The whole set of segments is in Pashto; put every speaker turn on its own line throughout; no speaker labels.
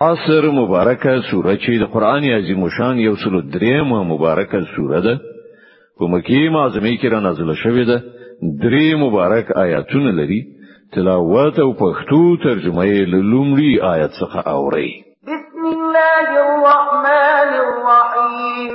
عصر مبارکه سوره چې د قران عظیم شان یو سل درېمه مبارکه سوره ده په مکی معظمه کې را نازله شوې ده درې مبارک آیاتونه لري تلاوت او پښتو ترجمه یې لومړی آیت څخه اوري
بسم الله الرحمن الرحیم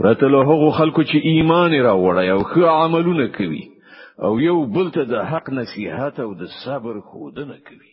پرته له هغو خلکو چې ایمان راوړی او ښه عملونه کوي او یو بل ته د حق نصیحت او د صبر ښودنه کوي